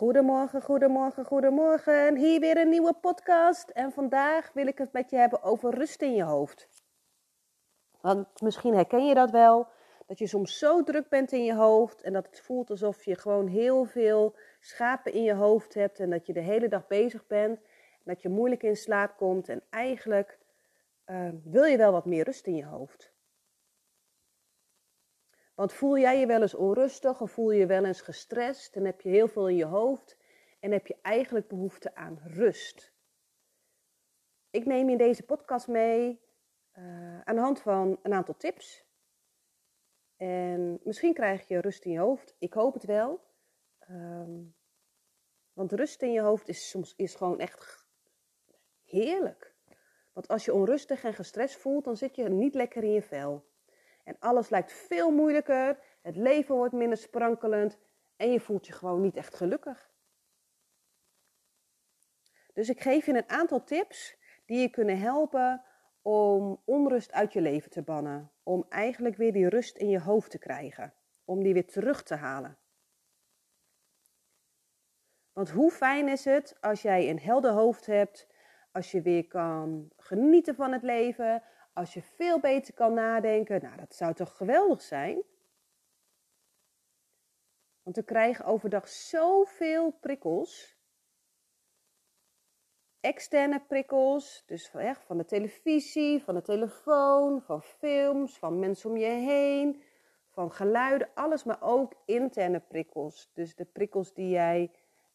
Goedemorgen, goedemorgen, goedemorgen. Hier weer een nieuwe podcast. En vandaag wil ik het met je hebben over rust in je hoofd. Want misschien herken je dat wel. Dat je soms zo druk bent in je hoofd. En dat het voelt alsof je gewoon heel veel schapen in je hoofd hebt. En dat je de hele dag bezig bent. En dat je moeilijk in slaap komt. En eigenlijk uh, wil je wel wat meer rust in je hoofd. Want voel jij je wel eens onrustig of voel je je wel eens gestrest en heb je heel veel in je hoofd en heb je eigenlijk behoefte aan rust? Ik neem in deze podcast mee uh, aan de hand van een aantal tips. En misschien krijg je rust in je hoofd. Ik hoop het wel. Um, want rust in je hoofd is soms is gewoon echt heerlijk. Want als je onrustig en gestrest voelt, dan zit je niet lekker in je vel. En alles lijkt veel moeilijker, het leven wordt minder sprankelend en je voelt je gewoon niet echt gelukkig. Dus ik geef je een aantal tips die je kunnen helpen om onrust uit je leven te bannen. Om eigenlijk weer die rust in je hoofd te krijgen. Om die weer terug te halen. Want hoe fijn is het als jij een helder hoofd hebt, als je weer kan genieten van het leven, als je veel beter kan nadenken, nou dat zou toch geweldig zijn? Want we krijgen overdag zoveel prikkels. Externe prikkels, dus van, van de televisie, van de telefoon, van films, van mensen om je heen, van geluiden, alles, maar ook interne prikkels. Dus de prikkels die jij,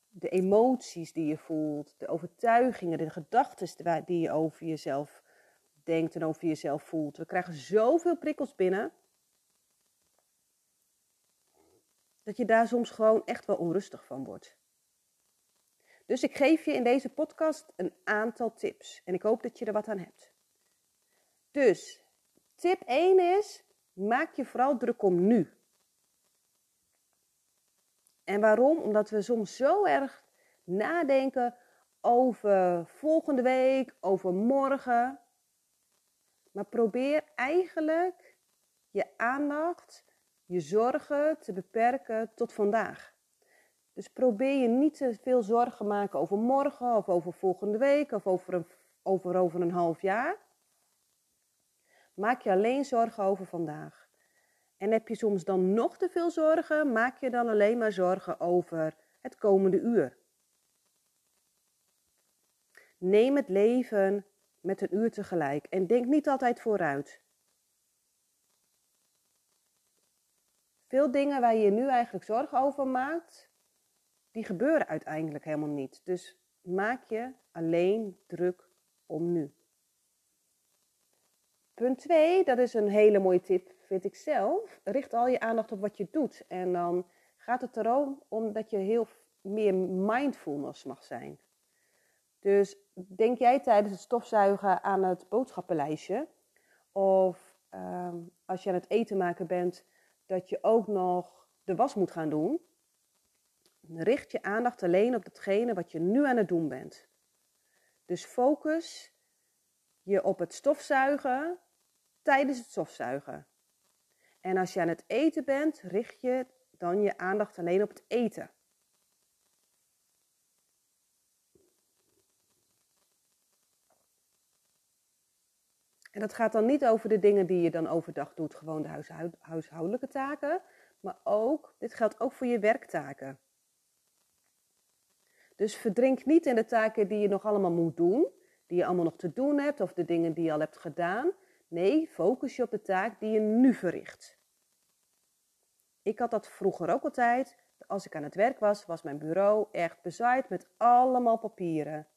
de emoties die je voelt, de overtuigingen, de gedachten die je over jezelf denkt en over jezelf voelt. We krijgen zoveel prikkels binnen. Dat je daar soms gewoon echt wel onrustig van wordt. Dus ik geef je in deze podcast een aantal tips. En ik hoop dat je er wat aan hebt. Dus tip 1 is: maak je vooral druk om nu. En waarom? Omdat we soms zo erg nadenken over volgende week, over morgen. Maar probeer eigenlijk je aandacht, je zorgen te beperken tot vandaag. Dus probeer je niet te veel zorgen maken over morgen of over volgende week of over een, over, over een half jaar. Maak je alleen zorgen over vandaag. En heb je soms dan nog te veel zorgen, maak je dan alleen maar zorgen over het komende uur. Neem het leven met een uur tegelijk en denk niet altijd vooruit. Veel dingen waar je je nu eigenlijk zorgen over maakt, die gebeuren uiteindelijk helemaal niet. Dus maak je alleen druk om nu. Punt 2, dat is een hele mooie tip, vind ik zelf. Richt al je aandacht op wat je doet. En dan gaat het erom om dat je heel meer mindfulness mag zijn. Dus denk jij tijdens het stofzuigen aan het boodschappenlijstje? Of ehm, als je aan het eten maken bent, dat je ook nog de was moet gaan doen? Richt je aandacht alleen op datgene wat je nu aan het doen bent. Dus focus je op het stofzuigen tijdens het stofzuigen. En als je aan het eten bent, richt je dan je aandacht alleen op het eten. En dat gaat dan niet over de dingen die je dan overdag doet, gewoon de huishoudelijke taken, maar ook, dit geldt ook voor je werktaken. Dus verdrink niet in de taken die je nog allemaal moet doen, die je allemaal nog te doen hebt, of de dingen die je al hebt gedaan. Nee, focus je op de taak die je nu verricht. Ik had dat vroeger ook altijd. Als ik aan het werk was, was mijn bureau echt bezaaid met allemaal papieren.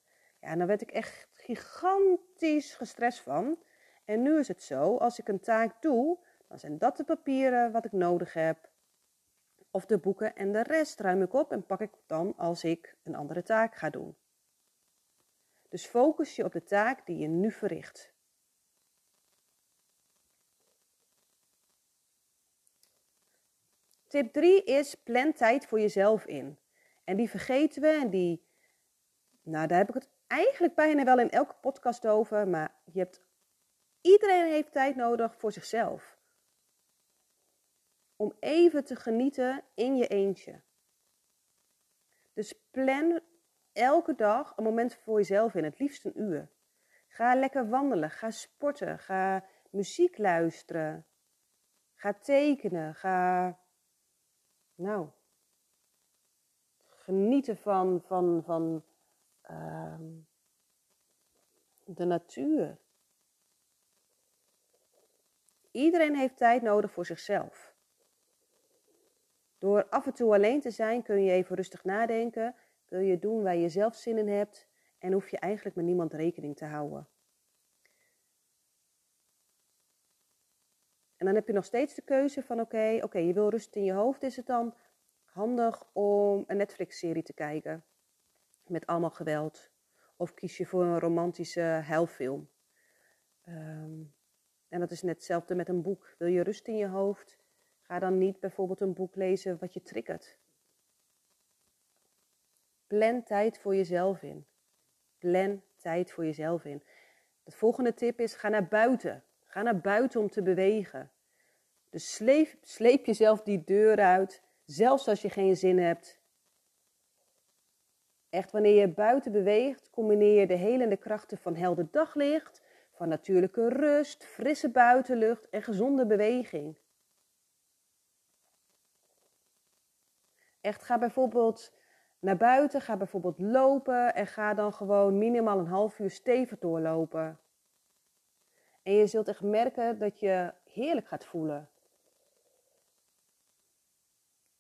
Ja, en daar werd ik echt gigantisch gestrest van. En nu is het zo, als ik een taak doe, dan zijn dat de papieren wat ik nodig heb. Of de boeken en de rest ruim ik op en pak ik dan als ik een andere taak ga doen. Dus focus je op de taak die je nu verricht. Tip 3 is plan tijd voor jezelf in. En die vergeten we en die, nou daar heb ik het eigenlijk bijna wel in elke podcast over, maar je hebt Iedereen heeft tijd nodig voor zichzelf. Om even te genieten in je eentje. Dus plan elke dag een moment voor jezelf in, het liefst een uur. Ga lekker wandelen, ga sporten, ga muziek luisteren, ga tekenen, ga, nou, genieten van, van, van uh, de natuur. Iedereen heeft tijd nodig voor zichzelf. Door af en toe alleen te zijn kun je even rustig nadenken, kun je doen waar je zelf zin in hebt en hoef je eigenlijk met niemand rekening te houden. En dan heb je nog steeds de keuze van oké, oké, je wil rust in je hoofd. Is het dan handig om een Netflix-serie te kijken met allemaal geweld? Of kies je voor een romantische huilfilm? Ehm, en dat is net hetzelfde met een boek. Wil je rust in je hoofd? Ga dan niet bijvoorbeeld een boek lezen wat je triggert. Plan tijd voor jezelf in. Plan tijd voor jezelf in. De volgende tip is: ga naar buiten. Ga naar buiten om te bewegen. Dus sleep, sleep jezelf die deur uit, zelfs als je geen zin hebt. Echt, wanneer je buiten beweegt, combineer je de helende krachten van helder daglicht, van natuurlijke rust, frisse buitenlucht en gezonde beweging. Echt, ga bijvoorbeeld naar buiten, ga bijvoorbeeld lopen en ga dan gewoon minimaal een half uur stevig doorlopen. En je zult echt merken dat je heerlijk gaat voelen.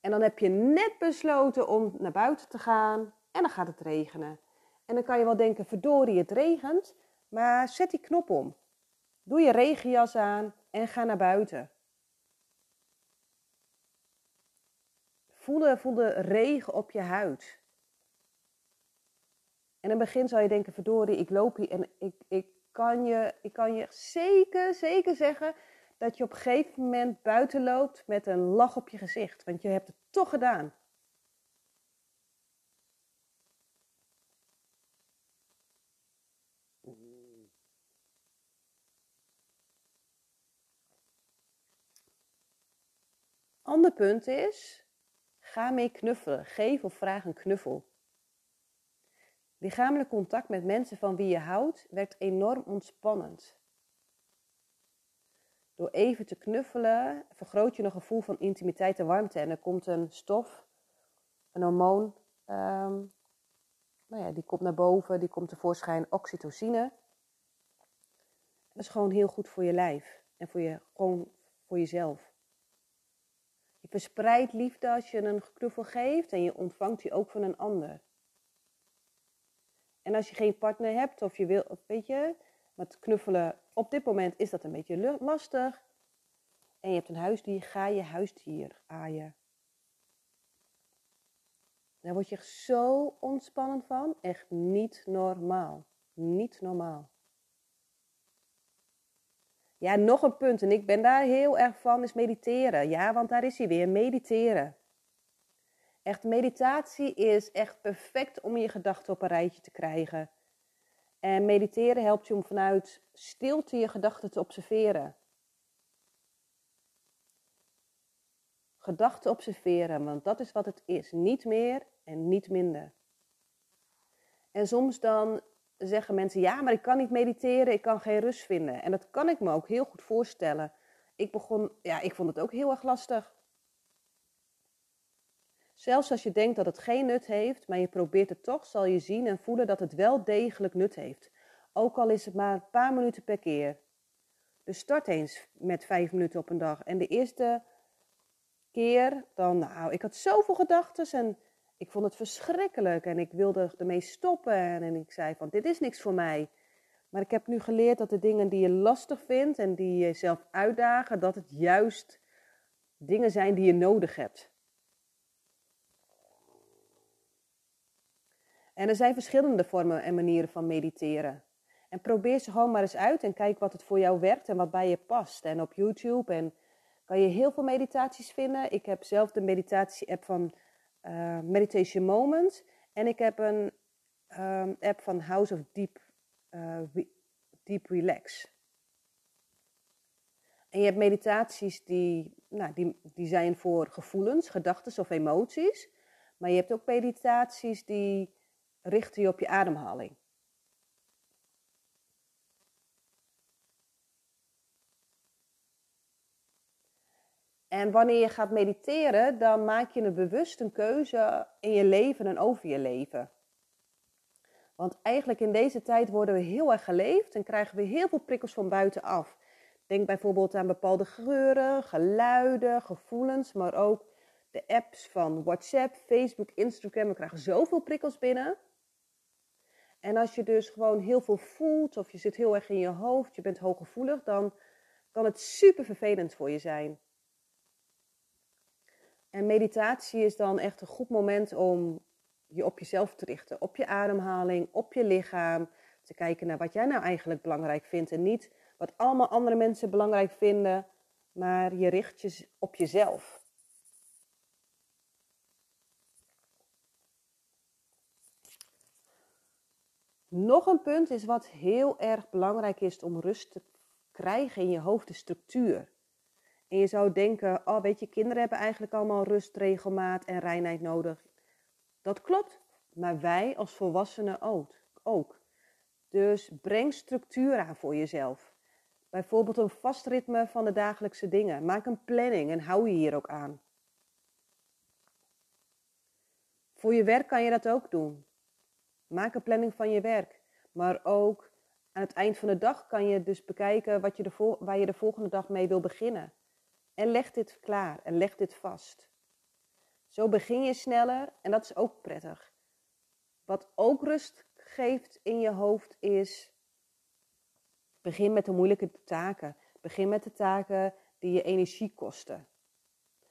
En dan heb je net besloten om naar buiten te gaan en dan gaat het regenen. En dan kan je wel denken, verdorie, het regent, maar zet die knop om. Doe je regenjas aan en ga naar buiten. Voel de, voel de regen op je huid. En in het begin zal je denken, verdorie, ik loop hier en ik, ik, kan je, ik kan je zeker, zeker zeggen dat je op een gegeven moment buiten loopt met een lach op je gezicht. Want je hebt het toch gedaan. Ander punt is, ga mee knuffelen. Geef of vraag een knuffel. Lichamelijk contact met mensen van wie je houdt werkt enorm ontspannend. Door even te knuffelen vergroot je een gevoel van intimiteit en warmte. En er komt een stof, een hormoon, um, nou ja, die komt naar boven, die komt tevoorschijn, oxytocine. Dat is gewoon heel goed voor je lijf en voor je, gewoon voor jezelf. Je verspreidt liefde als je een knuffel geeft en je ontvangt die ook van een ander. En als je geen partner hebt of je wil, weet je, met knuffelen, op dit moment is dat een beetje lastig. En je hebt een huisdier, ga je huisdier aaien. Daar word je zo ontspannend van. Echt niet normaal. Niet normaal. Ja, nog een punt, en ik ben daar heel erg van, is mediteren. Ja, want daar is hij weer, mediteren. Echt, meditatie is echt perfect om je gedachten op een rijtje te krijgen. En mediteren helpt je om vanuit stilte je gedachten te observeren. Gedachten observeren, want dat is wat het is. Niet meer en niet minder. En soms dan zeggen mensen, ja, maar ik kan niet mediteren, ik kan geen rust vinden. En dat kan ik me ook heel goed voorstellen. Ik begon, ja, ik vond het ook heel erg lastig. Zelfs als je denkt dat het geen nut heeft, maar je probeert het toch, zal je zien en voelen dat het wel degelijk nut heeft. Ook al is het maar een paar minuten per keer. Dus start eens met vijf minuten op een dag. En de eerste keer, dan, nou, ik had zoveel gedachten en ik vond het verschrikkelijk. En ik wilde ermee stoppen. En, ik zei van, dit is niks voor mij. Maar ik heb nu geleerd dat de dingen die je lastig vindt en die je zelf uitdagen, dat het juist dingen zijn die je nodig hebt. En er zijn verschillende vormen en manieren van mediteren. En probeer ze gewoon maar eens uit en kijk wat het voor jou werkt en wat bij je past. En op YouTube en kan je heel veel meditaties vinden. Ik heb zelf de meditatie-app van uh, Meditation Moment. En ik heb een um, app van House of Deep, uh, Deep Relax. En je hebt meditaties die, nou, die, die zijn voor gevoelens, gedachten of emoties. Maar je hebt ook meditaties die richten je op je ademhaling. En wanneer je gaat mediteren, dan maak je een bewust een keuze in je leven en over je leven. Want eigenlijk in deze tijd worden we heel erg geleefd en krijgen we heel veel prikkels van buitenaf. Denk bijvoorbeeld aan bepaalde geuren, geluiden, gevoelens, maar ook de apps van WhatsApp, Facebook, Instagram. We krijgen zoveel prikkels binnen. En als je dus gewoon heel veel voelt of je zit heel erg in je hoofd, je bent hooggevoelig, dan kan het super vervelend voor je zijn. En meditatie is dan echt een goed moment om je op jezelf te richten, op je ademhaling, op je lichaam, te kijken naar wat jij nou eigenlijk belangrijk vindt en niet wat allemaal andere mensen belangrijk vinden, maar je richt je op jezelf. Nog een punt is wat heel erg belangrijk is om rust te krijgen in je hoofd, de structuur. En je zou denken, oh weet je, kinderen hebben eigenlijk allemaal rust, regelmaat en reinheid nodig. Dat klopt, maar wij als volwassenen ook. Dus breng structuur aan voor jezelf. Bijvoorbeeld een vast ritme van de dagelijkse dingen. Maak een planning en hou je hier ook aan. Voor je werk kan je dat ook doen. Maak een planning van je werk. Maar ook aan het eind van de dag kan je dus bekijken wat je de waar je de volgende dag mee wil beginnen. En leg dit klaar en leg dit vast. Zo begin je sneller en dat is ook prettig. Wat ook rust geeft in je hoofd is. Begin met de moeilijke taken. Begin met de taken die je energie kosten.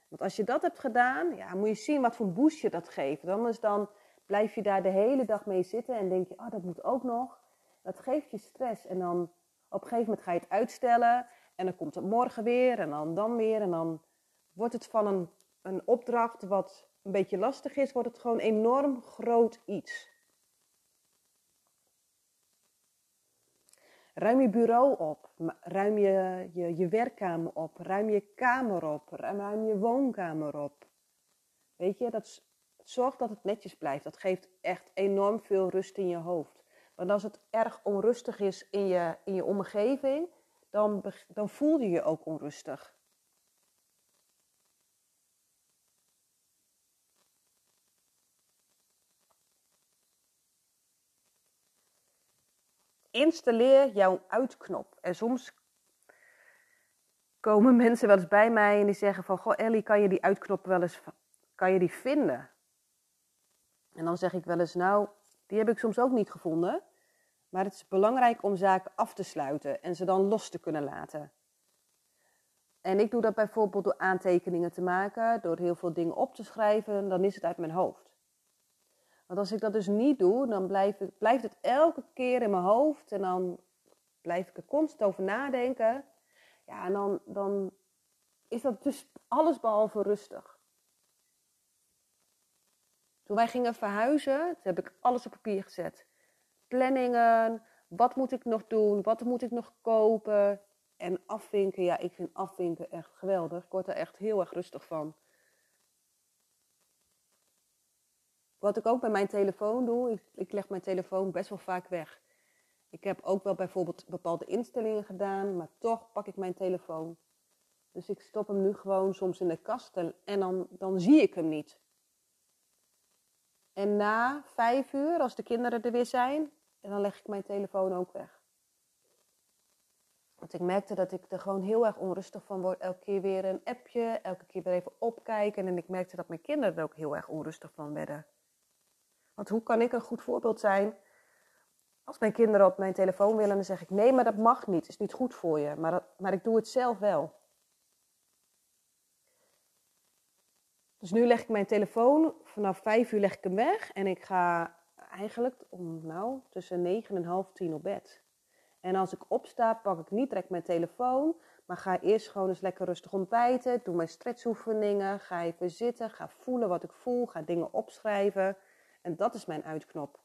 Want als je dat hebt gedaan, ja, moet je zien wat voor boost je dat geeft. Anders dan blijf je daar de hele dag mee zitten en denk je, oh, dat moet ook nog. Dat geeft je stress en dan op een gegeven moment ga je het uitstellen en dan komt het morgen weer en dan dan weer en dan wordt het van een, een opdracht wat een beetje lastig is, wordt het gewoon enorm groot iets. Ruim je bureau op, ruim je, je, je werkkamer op, ruim je kamer op, ruim je woonkamer op. Weet je, dat zorg dat het netjes blijft. Dat geeft echt enorm veel rust in je hoofd. Want als het erg onrustig is in je, in je omgeving, dan, dan voel je je ook onrustig. Installeer jouw uitknop. En soms komen mensen wel eens bij mij en die zeggen van... Goh Ellie, kan je die uitknop wel eens kan je die vinden? En dan zeg ik wel eens, nou, die heb ik soms ook niet gevonden. Maar het is belangrijk om zaken af te sluiten en ze dan los te kunnen laten. En ik doe dat bijvoorbeeld door aantekeningen te maken, door heel veel dingen op te schrijven, dan is het uit mijn hoofd. Want als ik dat dus niet doe, dan blijft het, blijft het elke keer in mijn hoofd en dan blijf ik er constant over nadenken. Ja, en dan, dan is dat dus alles behalve rustig. Toen wij gingen verhuizen, heb ik alles op papier gezet planningen. Wat moet ik nog doen? Wat moet ik nog kopen? En afvinken, ja, ik vind afvinken echt geweldig. Ik word er echt heel erg rustig van. Wat ik ook bij mijn telefoon doe, ik, ik leg mijn telefoon best wel vaak weg. Ik heb ook wel bijvoorbeeld bepaalde instellingen gedaan, maar toch pak ik mijn telefoon. Dus ik stop hem nu gewoon soms in de kast en dan, dan zie ik hem niet. En na vijf uur, als de kinderen er weer zijn, en dan leg ik mijn telefoon ook weg. Want ik merkte dat ik er gewoon heel erg onrustig van word. Elke keer weer een appje, elke keer weer even opkijken. En ik merkte dat mijn kinderen er ook heel erg onrustig van werden. Want hoe kan ik een goed voorbeeld zijn als mijn kinderen op mijn telefoon willen? Dan zeg ik nee, maar dat mag niet. Is niet goed voor je. Maar, dat, maar ik doe het zelf wel. Dus nu leg ik mijn telefoon, vanaf vijf uur leg ik hem weg en ik ga eigenlijk om nou tussen negen en half tien op bed. En als ik opsta, pak ik niet direct mijn telefoon, maar ga eerst gewoon eens lekker rustig ontbijten. Doe mijn stretchoefeningen, ga even zitten, ga voelen wat ik voel, ga dingen opschrijven. En dat is mijn uitknop.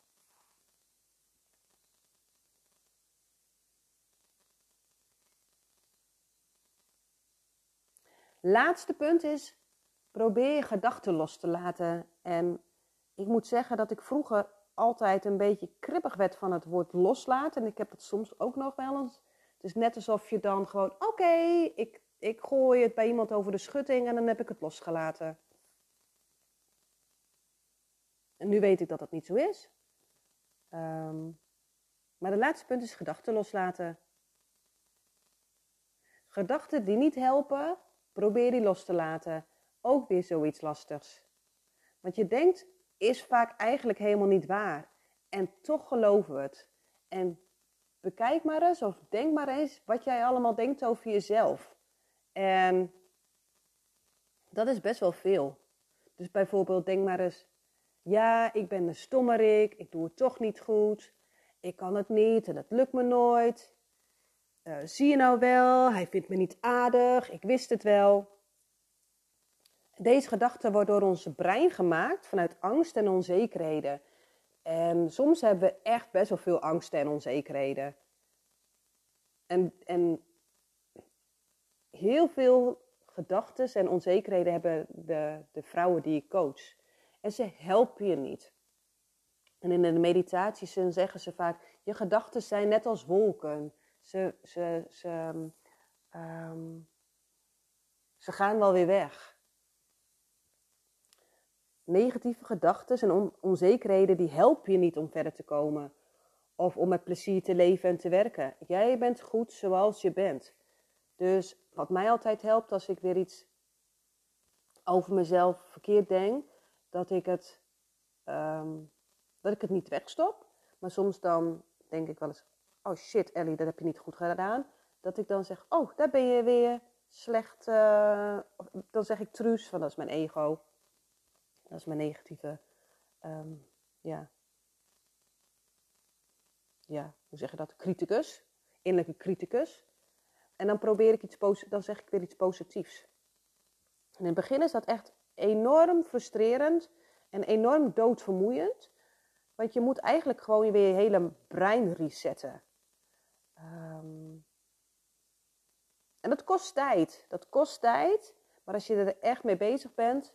Laatste punt is, probeer je gedachten los te laten en Ik moet zeggen dat ik vroeger altijd een beetje kribbig werd van het woord loslaten. En ik heb het soms ook nog wel eens. Het is net alsof je dan gewoon, oké, ik, ik gooi het bij iemand over de schutting en dan heb ik het losgelaten. En nu weet ik dat dat niet zo is. Ehm, maar de laatste punt is gedachten loslaten. Gedachten die niet helpen, probeer die los te laten. Ook weer zoiets lastigs. Want je denkt is vaak eigenlijk helemaal niet waar. En toch geloven we het. En bekijk maar eens of denk maar eens wat jij allemaal denkt over jezelf. En dat is best wel veel. Dus bijvoorbeeld denk maar eens, ja, ik ben een stommerik, ik doe het toch niet goed, ik kan het niet en het lukt me nooit. Uh, zie je nou wel, hij vindt me niet aardig, ik wist het wel. Deze gedachten worden door ons brein gemaakt vanuit angst en onzekerheden. En soms hebben we echt best wel veel angsten en onzekerheden. En, en heel veel gedachten en onzekerheden hebben de, de vrouwen die ik coach. En ze helpen je niet. En in de meditaties zeggen ze vaak: je gedachten zijn net als wolken. Ze, ze, ze, um, ze gaan wel weer weg negatieve gedachten en onzekerheden, die helpen je niet om verder te komen. Of om met plezier te leven en te werken. Jij bent goed zoals je bent. Dus wat mij altijd helpt als ik weer iets over mezelf verkeerd denk, dat ik het, ehm, dat ik het niet wegstop. Maar soms dan denk ik wel eens, oh shit Ellie, dat heb je niet goed gedaan. Dat ik dan zeg, oh, daar ben je weer slecht. Uh, dan zeg ik truus, van dat is mijn ego. Dat is mijn negatieve, ehm, ja, ja, hoe zeg je dat? Criticus, innerlijke criticus. En dan probeer ik iets dan zeg ik weer iets positiefs. En in het begin is dat echt enorm frustrerend en enorm doodvermoeiend. Want je moet eigenlijk gewoon weer je hele brein resetten. Ehm, en dat kost tijd. Dat kost tijd. Maar als je er echt mee bezig bent,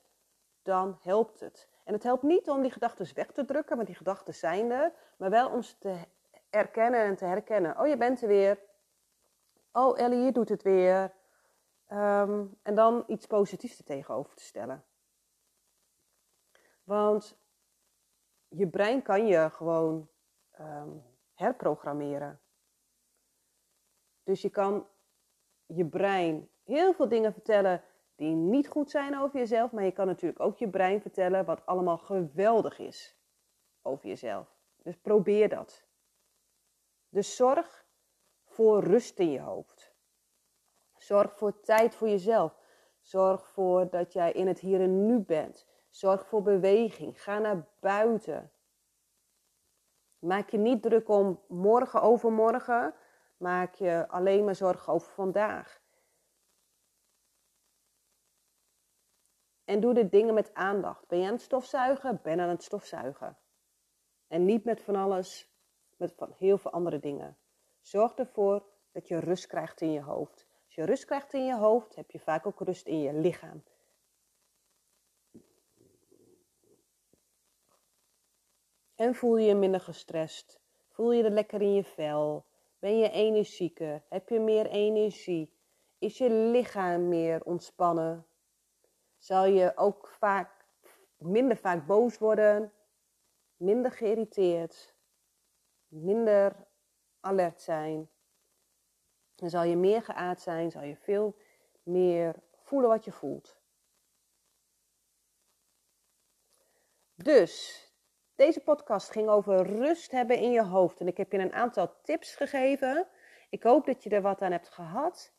dan helpt het. En het helpt niet om die gedachten weg te drukken, want die gedachten zijn er, maar wel om ze te erkennen en te herkennen. Oh, je bent er weer. Oh, Ellie, je doet het weer. Ehm, en dan iets positiefs er tegenover te stellen. Want je brein kan je gewoon ehm, herprogrammeren. Dus je kan je brein heel veel dingen vertellen die niet goed zijn over jezelf, maar je kan natuurlijk ook je brein vertellen wat allemaal geweldig is over jezelf. Dus probeer dat. Dus zorg voor rust in je hoofd. Zorg voor tijd voor jezelf. Zorg voor dat jij in het hier en nu bent. Zorg voor beweging. Ga naar buiten. Maak je niet druk om morgen overmorgen. Maak je alleen maar zorgen over vandaag. En doe de dingen met aandacht. Ben je aan het stofzuigen? Ben aan het stofzuigen. En niet met van alles, met van heel veel andere dingen. Zorg ervoor dat je rust krijgt in je hoofd. Als je rust krijgt in je hoofd, heb je vaak ook rust in je lichaam. En voel je je minder gestrest? Voel je er lekker in je vel? Ben je energieker? Heb je meer energie? Is je lichaam meer ontspannen? Zal je ook vaak minder vaak boos worden, minder geïrriteerd, minder alert zijn. Dan zal je meer geaard zijn, zal je veel meer voelen wat je voelt. Dus, deze podcast ging over rust hebben in je hoofd. En ik heb je een aantal tips gegeven. Ik hoop dat je er wat aan hebt gehad.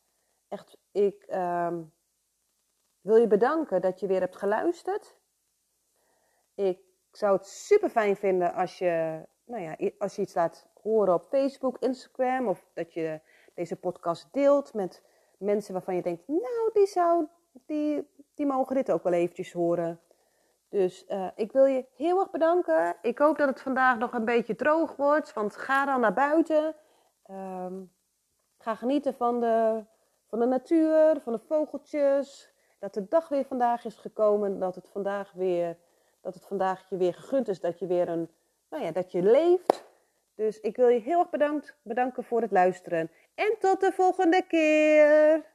Echt, ik, ehm, wil je bedanken dat je weer hebt geluisterd. Ik zou het super fijn vinden als je, nou ja, als je iets laat horen op Facebook, Instagram of dat je deze podcast deelt met mensen waarvan je denkt, nou, die, zou, die, die mogen dit ook wel eventjes horen. Dus uh, ik wil je heel erg bedanken. Ik hoop dat het vandaag nog een beetje droog wordt, want ga dan naar buiten. Um, ga genieten van de, van de natuur, van de vogeltjes dat de dag weer vandaag is gekomen, dat het vandaag weer dat het vandaag je weer gegund is dat je weer een, nou ja, dat je leeft. Dus ik wil je heel erg bedankt, bedanken voor het luisteren. En tot de volgende keer!